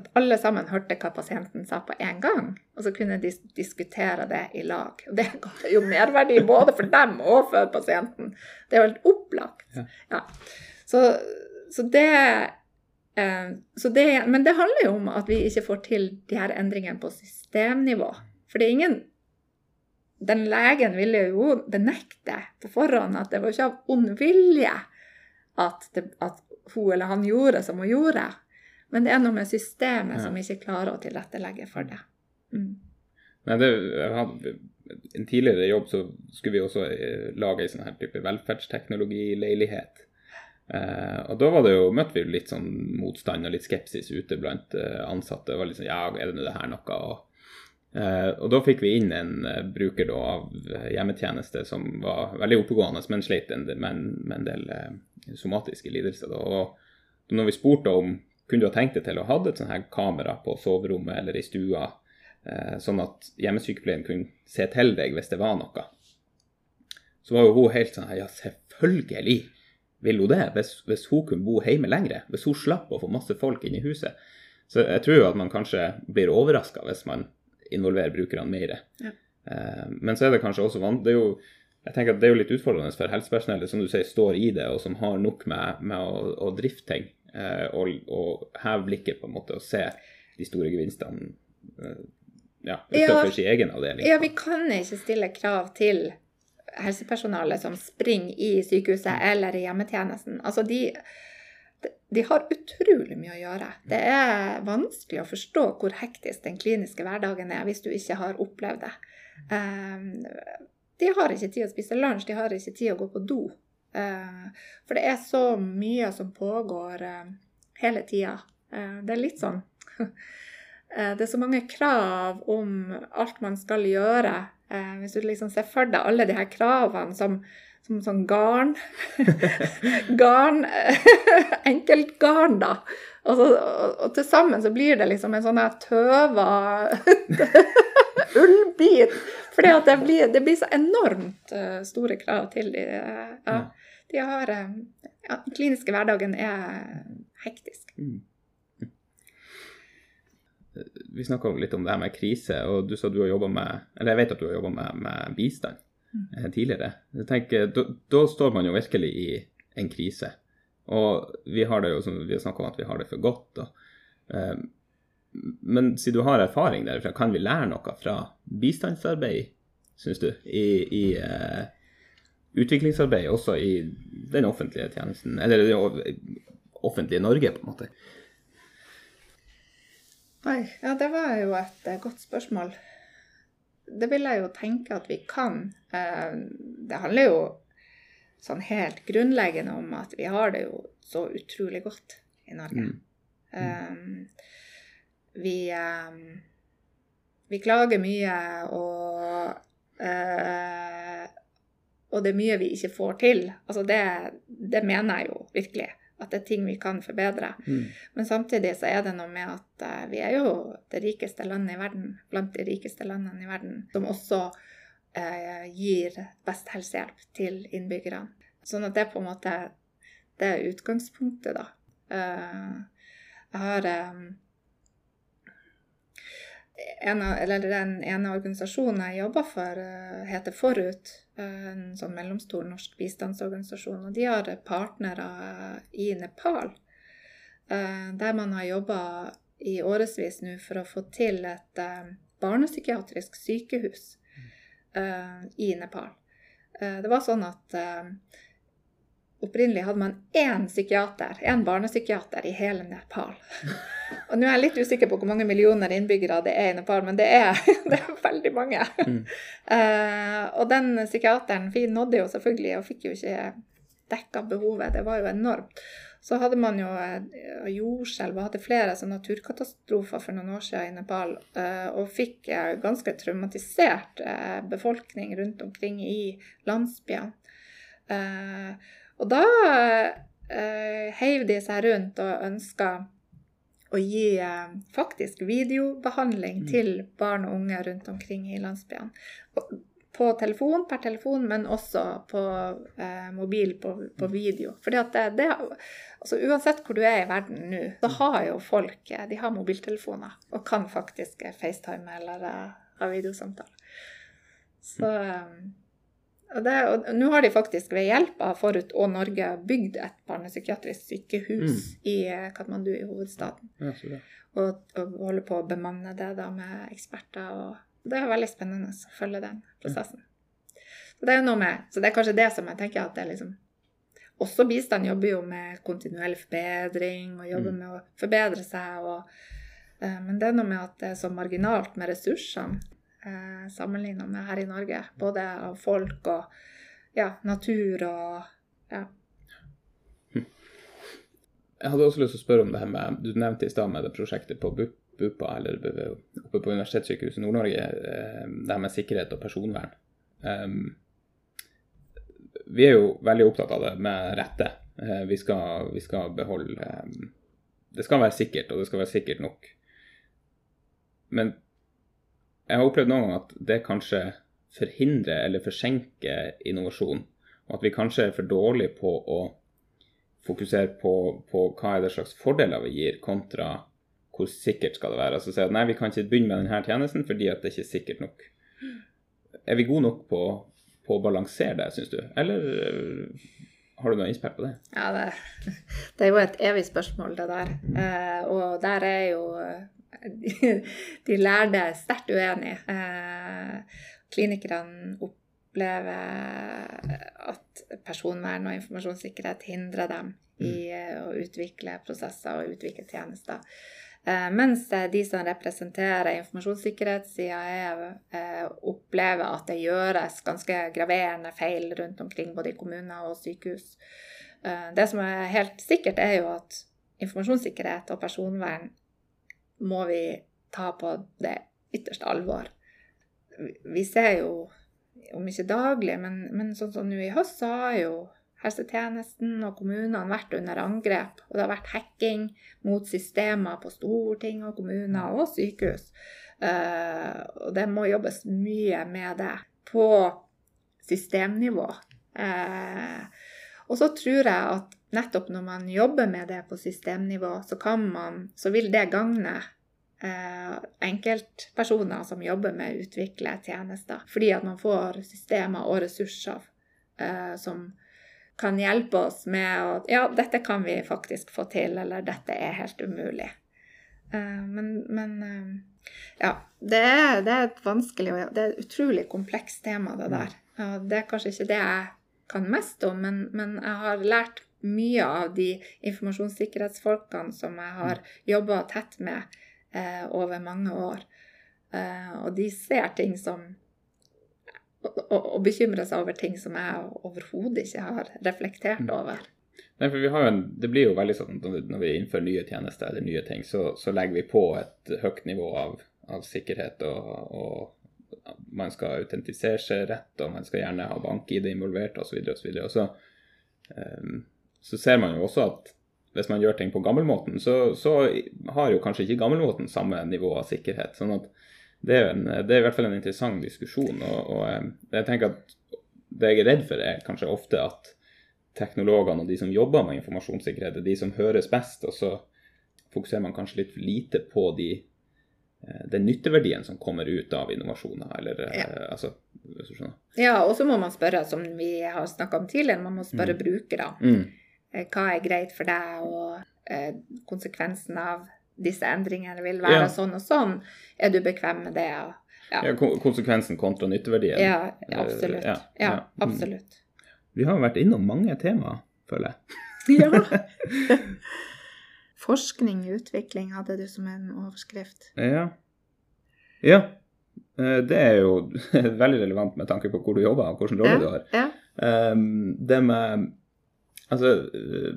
at alle sammen hørte hva pasienten sa på en gang. Og så kunne de diskutere det i lag. Og det ga jo merverdi både for dem og for pasienten. Det er jo helt opplagt. Ja. Ja. Så, så, det, eh, så, det, Men det handler jo om at vi ikke får til de her endringene på systemnivå. For det er ingen Den legen ville jo benekte på forhånd at det var ikke av ond vilje at, det, at hun eller han gjorde som hun gjorde. Men det er noe med systemet ja. som ikke klarer å tilrettelegge for det. Mm. Nei, det hadde, en tidligere jobb så skulle vi også eh, lage ei sånn her type velferdsteknologileilighet. Eh, og da var det jo, møtte vi litt sånn motstand og litt skepsis ute blant eh, ansatte. Det var litt sånn, ja, er det nå det her noe? Og, eh, og da fikk vi inn en uh, bruker da, av hjemmetjeneste som var veldig oppegående, men sleit med, med, en del uh, somatiske lidelser. Da. Og når vi spurte om kunne du ha tenkt deg til å ha et sånt her kamera på soverommet eller i stua, sånn at hjemmesykepleien kunne se til deg hvis det var noe. Så var jo hun helt sånn Ja, selvfølgelig vil hun det, hvis, hvis hun kunne bo hjemme lenger. Hvis hun slapp å få masse folk inn i huset. Så jeg tror jo at man kanskje blir overraska hvis man involverer brukerne mer. Ja. Eh, men så er det kanskje også det er jo jeg tenker at Det er jo litt utfordrende for helsepersonellet som du sier står i det, og som har nok med, med å, å drifte ting eh, og, og, heve blikket på en måte og se de store gevinstene eh, ja, utenfor ja, sin egen avdeling. Ja, vi kan ikke stille krav til helsepersonalet som springer i sykehuset eller i hjemmetjenesten. Altså, de, de har utrolig mye å gjøre. Det er vanskelig å forstå hvor hektisk den kliniske hverdagen er hvis du ikke har opplevd det. Um, de har ikke tid å spise lunsj, de har ikke tid å gå på do. Eh, for det er så mye som pågår eh, hele tida. Eh, det er litt sånn [LAUGHS] Det er så mange krav om alt man skal gjøre. Hvis du liksom ser for deg alle de her kravene som, som sånn garn [LAUGHS] Garn [LAUGHS] Enkeltgarn, da. Og, så, og, og til sammen så blir det liksom en sånn tøva [LAUGHS] ullbit. Fordi det det blir så enormt store krav til de. Ja. De har eh, ja, Den kliniske hverdagen er hektisk. Mm. Vi snakka litt om det her med krise, og du sa du har jobba med Eller jeg vet at du har jobba med, med, bistand. Eh, tidligere. Jeg tenker, da, står man jo virkelig i en krise. Og vi har det jo som vi har snakka om at vi har det for godt. Og, eh, men siden du har erfaring derfra, kan vi lære noe fra bistandsarbeid, syns du, i, i eh, utviklingsarbeid også i den offentlige tjenesten, eller det offentlige Norge, på en måte? Oi, ja, det var jo et uh, godt spørsmål. Det vil jeg jo tenke at vi kan. Uh, det handler jo sånn helt grunnleggende om at vi har det jo så utrolig godt i Norge. Mm. Um, vi, um, vi klager mye og uh, og det er mye vi ikke får til. Altså det, det mener jeg jo virkelig. At det er ting vi kan forbedre. Mm. Men samtidig så er det noe med at uh, vi er jo det rikeste landet i verden, blant de rikeste landene i verden, som også uh, gir best helsehjelp til innbyggerne. Sånn at det er på en måte det er utgangspunktet, da. Uh, jeg har um, en av, eller den ene organisasjonen jeg jobber for, uh, heter Forut. Uh, en sånn mellomstor norsk bistandsorganisasjon. Og de har partnere i Nepal. Der man har jobba i årevis nå for å få til et barnepsykiatrisk sykehus i Nepal. det var sånn at opprinnelig hadde man én psykiater, én barnepsykiater i hele Nepal. [LAUGHS] Og nå er jeg litt usikker på hvor mange millioner innbyggere det er i Nepal, men det er, [LAUGHS] det er veldig mange. Mm. Uh, og den psykiateren vi nådde jo selvfølgelig og fikk jo ikke dekka behovet. Det var jo enormt. Så hadde man jo uh, jordskjelv og hadde flere sånne naturkatastrofer for noen år siden i Nepal. Uh, og fikk ganske traumatisert befolkning rundt omkring i landsbyene. Og da heiv de seg rundt og ønska å gi eh, faktisk videobehandling mm. til barn og unge rundt omkring i landsbyene. På telefon, per telefon, men også på eh, mobil, på, på, mm. video. Fordi at det, det, altså Uansett hvor du er i verden nå, så mm. har jo folk eh, de har mobiltelefoner og kan faktisk eh, FaceTime eller ha videosamtale. Så og, det, og nå har de faktisk ved hjelp av Forut og Norge bygd et barnepsykiatrisk sykehus mm. i eh, Katmandu, i hovedstaden. Ja, og, og, holder på å bemanne det da med eksperter. og Det er veldig spennende å følge den prosessen. Ja. Så det er noe med, så det er kanskje det som jeg tenker at det er liksom Også bistand jobber jo med kontinuell forbedring og jobber mm. med å forbedre seg. Og, uh, men det er noe med at det er så marginalt med ressursene eh, sammenligna med her i Norge. Både av folk og ja, natur og ja. Jeg hadde også lyst til å spørre om det her med Du nevnte i stad med det prosjektet på BUPA, eller oppe på Universitetssykehuset Nord-Norge, eh, det her med sikkerhet og personvern. Um, vi er jo veldig opptatt av det med rette. Uh, vi, skal, vi, skal, beholde um, Det skal være sikkert, og det skal være sikkert nok. Men jeg har opplevd noen ganger at det kanskje forhindrer eller forsinker innovasjon. Og at vi kanskje er for dårlige på å fokusere på, på hva er det slags fordeler vi gir, kontra hvor sikkert skal det være. Altså si at nei, vi kan ikke begynne med denne tjenesten fordi at det ikke er sikkert nok. Er vi gode nok på, på å balansere det, syns du? Eller øh, har du noe innspill på det? Ja, det, [LAUGHS] det, er jo et evig spørsmål, det der. Eh, og der er jo [LAUGHS] de, de lærde sterkt uenig. Eh, klinikerne opplever at personvern og informasjonssikkerhet hindrer dem i mm. å utvikle prosesser og utvikle tjenester. Eh, mens de som representerer informasjonssikkerhetssida, eh, opplever at det gjøres ganske graverende feil rundt omkring, både i kommuner og sykehus. Eh, det som er helt sikkert, er jo at informasjonssikkerhet og personvern må vi ta på det ytterste alvor. Vi ser jo, om ikke daglig, men, men sånn som nå i høst, så har jo helsetjenesten og kommunene vært under angrep. Og det har vært hacking mot systemer på storting og kommuner og sykehus. Uh, og det må jobbes mye med det på systemnivå. Uh, og så tror jeg at nettopp når man jobber med det på systemnivå, så, man, så vil det gagne eh, enkeltpersoner som jobber med å utvikle tjenester. Fordi at man får systemer og ressurser eh, som kan hjelpe oss med å Ja, dette kan vi faktisk få til, eller dette er helt umulig. Eh, men, men eh, ja. Det er, det er, et vanskelig og det er et utrolig komplekst tema, det der. Det er kanskje ikke det jeg kan mest om, men, men jeg har lært mye av de informasjonssikkerhetsfolkene som jeg har mm. jobba tett med eh, over mange år. Eh, og de ser ting som og, og, bekymrer seg over ting som jeg overhodet ikke har reflektert mm. over. Nei, for vi har jo en, Det blir jo veldig sånn når vi innfører nye tjenester eller nye ting, så, så legger vi på et høyt nivå av, av sikkerhet. og, og man skal autentisere seg rett, og man skal gjerne ha bank-ID involvert osv. Og, så videre, og, så, um, så ser man jo også at hvis man gjør ting på gammelmåten, så, så har jo kanskje ikke gammelmåten samme nivå av sikkerhet. sånn at det er, en, det er i hvert fall en interessant diskusjon. og, og eh, jeg tenker at Det jeg er redd for, er kanskje ofte at teknologene og de som jobber med informasjonssikkerhet, er de som høres best. Og så fokuserer man kanskje litt for lite på de, eh, den nytteverdien som kommer ut av innovasjoner. Eller, eh, ja. altså, ja, og så må man spørre, som vi har snakka om tidligere, man må spørre mm. brukere. Mm. Eh, hva er greit for deg, og eh, konsekvensen av disse endringene vil være ja. sånn og sånn. Er du bekvem med det? Ja. ja konsekvensen kontra nytteverdien. Ja, absolutt. Ja, ja absolutt. Vi har vært innom mange temaer. føler jeg. [LAUGHS] Ja. [LAUGHS] Forskning og utvikling hadde du som en overskrift. Ja. ja. Eh, Det er jo [LAUGHS] veldig relevant med tanke på hvor du jobber og hvilken rolle du har. Ja. Um, det med Altså, eh,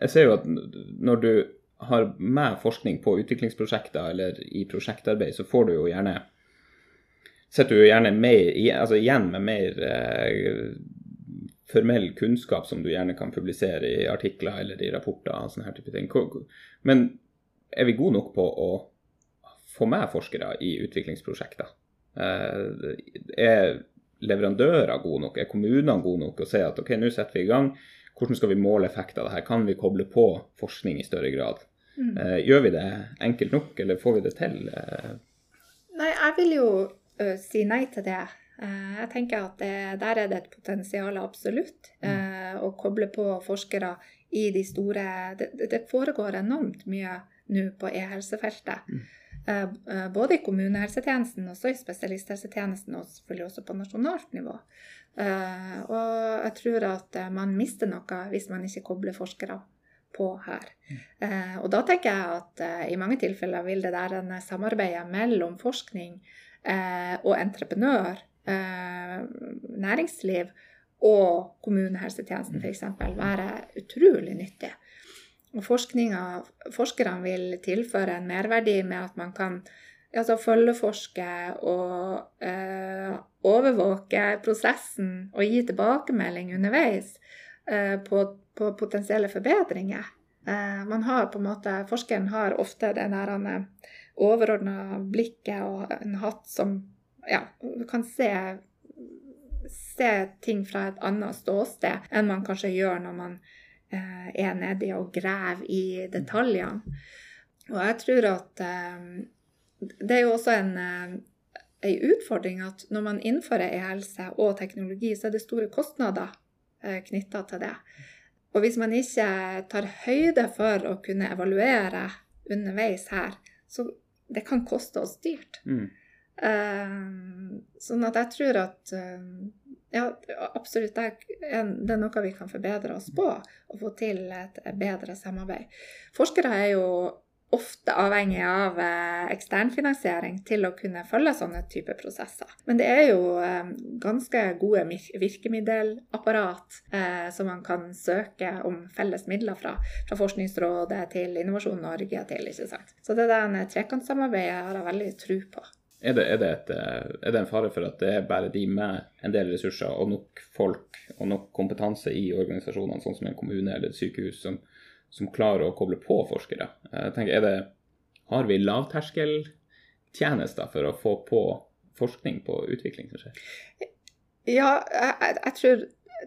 jeg ser jo at når du har med forskning på utviklingsprosjekter eller i prosjektarbeid, så får du jo gjerne Sitter du gjerne mer, altså igjen med mer eh, formell kunnskap som du gjerne kan publisere i artikler eller i rapporter og sånne her type ting. Men er vi gode nok på å få med forskere i utviklingsprosjekter? Eh, er leverandører gode nok? Er kommunene gode nok å si at ok, nå setter vi i gang. Hvordan skal vi måle effekter av det her? Kan vi koble på forskning i større grad? Mm. Eh, gjør vi det enkelt nok, eller får vi det til? Eh, Nei, jeg vil jo ø, si nei til det. Uh, jeg tenker at det, der er det et potensial absolutt. eh, å koble på forskere i de store Det, det- det foregår enormt mye nå på e-helsefeltet. Mm. Eh, eh, både i kommunehelsetjenesten, også i spesialisthelsetjenesten og selvfølgelig også på nasjonalt nivå. Eh, og jeg tror at man mister noe hvis man ikke kobler forskere på her. Eh, og da tenker jeg at i mange tilfeller vil det der en samarbeidet mellom forskning og entreprenør, næringsliv og kommunehelsetjenesten f.eks. være utrolig nyttig. Forskerne vil tilføre en merverdi med at man kan altså følgeforske og eh, overvåke prosessen og gi tilbakemelding underveis eh, på, på potensielle forbedringer. Eh, man har på en måte, Forskeren har ofte det der overordna blikket og en hatt som ja, kan se, se ting fra et annet ståsted enn man kanskje gjør når man eh, er nedi og graver i detaljene. Og jeg tror at eh, det er jo også en, eh, en utfordring at når man innfører e-helse og teknologi, så er det store kostnader eh, knytta til det. Og hvis man ikke tar høyde for å kunne evaluere underveis her, så det kan koste oss dyrt. mm. Eh, sånn at jeg tror at eh, ja, absolutt, det er, noe vi kan forbedre oss på, og få til et bedre samarbeid. Forskere er jo ofte avhengig av eh, eksternfinansiering til å kunne følge sånne type prosesser. Men det er jo eh, ganske gode virkemiddelapparat eh, som man kan søke om felles midler fra. Fra Forskningsrådet til Innovasjon Norge til, ikke sant. Så det der trekantsamarbeidet har jeg veldig tro på. Er det, er, det et, eh, er det en fare for at det er bare de med en del ressurser og nok folk og nok kompetanse i organisasjonene, sånn som en kommune eller et sykehus, som, som klarer å koble på forskere? Jeg tenker, er det, Har vi lavterskeltjenester for å få på forskning på utvikling som skjer? Ja, jeg, jeg, tror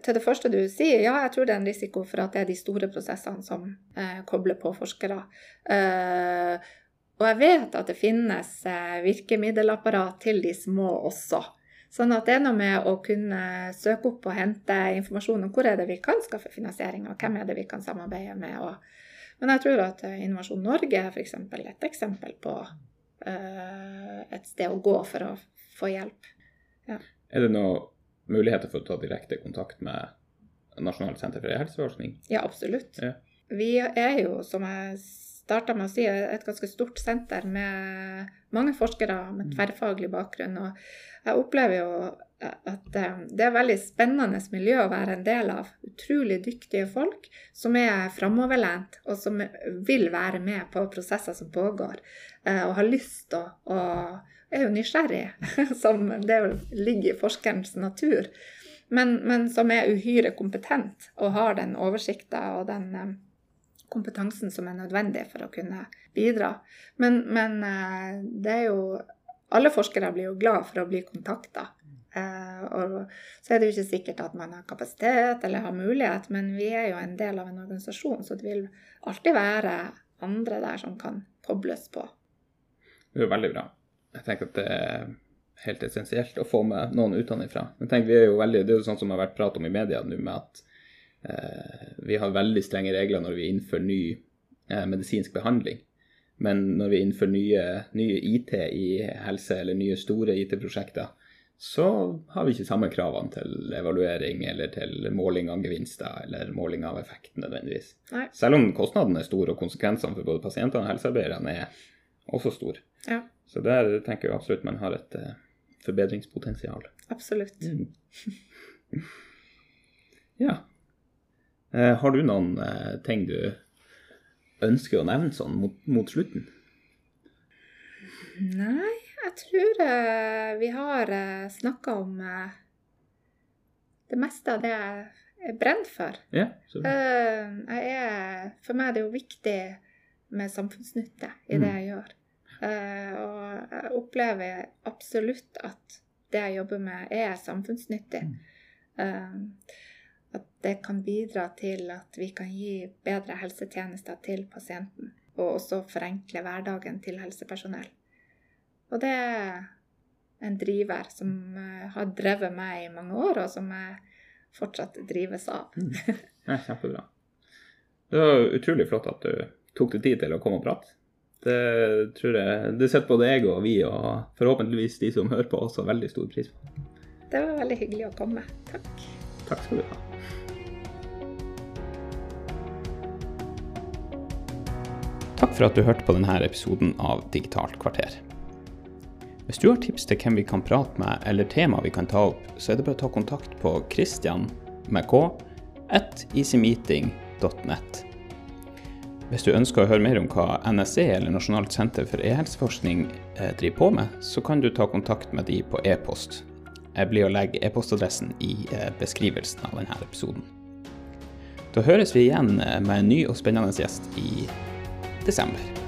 til det første du sier, ja, jeg tror det er en risiko for at det er de store prosessene som eh, kobler på forskere. Eh, og jeg vet at det finnes eh, virkemiddelapparat til de små også. Sånn at det er noe med å kunne søke opp og hente informasjon om hvor er det vi kan skaffe finansiering, og hvem er det vi kan samarbeide med. Men jeg tror at eh, Innovasjon Norge er f.eks. et eksempel på eh, et sted å gå for å få hjelp. Er det noen muligheter for å ta direkte kontakt med Nasjonalt senter for e-helseforskning? Ja, absolutt. Ja. Vi er jo, som jeg starta med å si, et ganske stort senter med mange forskere med tverrfaglig bakgrunn. Og jeg opplever jo at eh, det er et veldig spennende miljø å være en del av. Utrolig dyktige folk som er framoverlent, og som vil være med på prosesser som pågår. eh, Og har lyst til å er jo nysgjerrig, [LAUGHS] som det ligger i forskerens natur men, men som er uhyre kompetent og har den oversikta og den eh, kompetansen som er nødvendig for å kunne bidra. Men, men eh, det er jo Alle forskere blir jo glad for å bli kontakta. Eh, og så er det jo ikke sikkert at man har kapasitet eller har mulighet, men vi er jo en del av en organisasjon, så det vil alltid være andre der som kan kobles på. Det er jo veldig bra. Jeg tenker at det er helt essensielt å få med noen utenfra. Men tenk, vi er jo veldig, Det er jo sånn som har vært prat om i media nå, med at vi har veldig strenge regler når vi innfører ny eh, medisinsk behandling. Men når vi innfører nye, nye IT i helse, eller nye store IT-prosjekter, så har vi ikke samme kravene til evaluering eller til måling av gevinster eller måling av effekt nødvendigvis. Nei. Selv om kostnadene er store og konsekvensene for både pasientene og helsearbeiderne er også store. Ja, Så der tenker jeg absolutt man har et uh, forbedringspotensial. absolutt. [LAUGHS] Ja. Eh, har du noen eh, ting du ønsker å nevne sånn mot, mot slutten? Nei, jeg tror eh, vi har snakka om det meste av det jeg brenner for. Ja, er, for meg er det jo viktig med samfunnsnytte i det Mm. jeg gjør. Og jeg opplever absolutt at det jeg jobber med, er samfunnsnyttig. Eh, at det kan bidra til at vi kan gi bedre helsetjenester til pasienten. Og også forenkle hverdagen til helsepersonell. Og det er en driver som eh, har drevet meg i mange år, og som jeg fortsatt drives av. [LAUGHS] ja, kjempebra. Det var utrolig flott at du tok deg tid til å komme og prate. Det tror jeg det setter både jeg og vi, og forhåpentligvis de som hører på, også veldig stor pris på. Det var veldig hyggelig å komme. Takk. Takk skal du ha. Takk for at du hørte på denne episoden av Digitalt kvarter. Hvis du har tips til hvem vi kan prate med, eller tema vi kan ta opp, så er det bare å ta kontakt på christian med k at easymeeting.net. Hvis du ønsker å høre mer om hva NSE, eller Nasjonalt senter for e-helseforskning, eh, driver på med, så kan du ta kontakt med de på e-post. Blir å legge e-postadressen i eh, beskrivelsen av denne episoden. Da høres vi igjen eh, med en ny og spennende gjest i desember.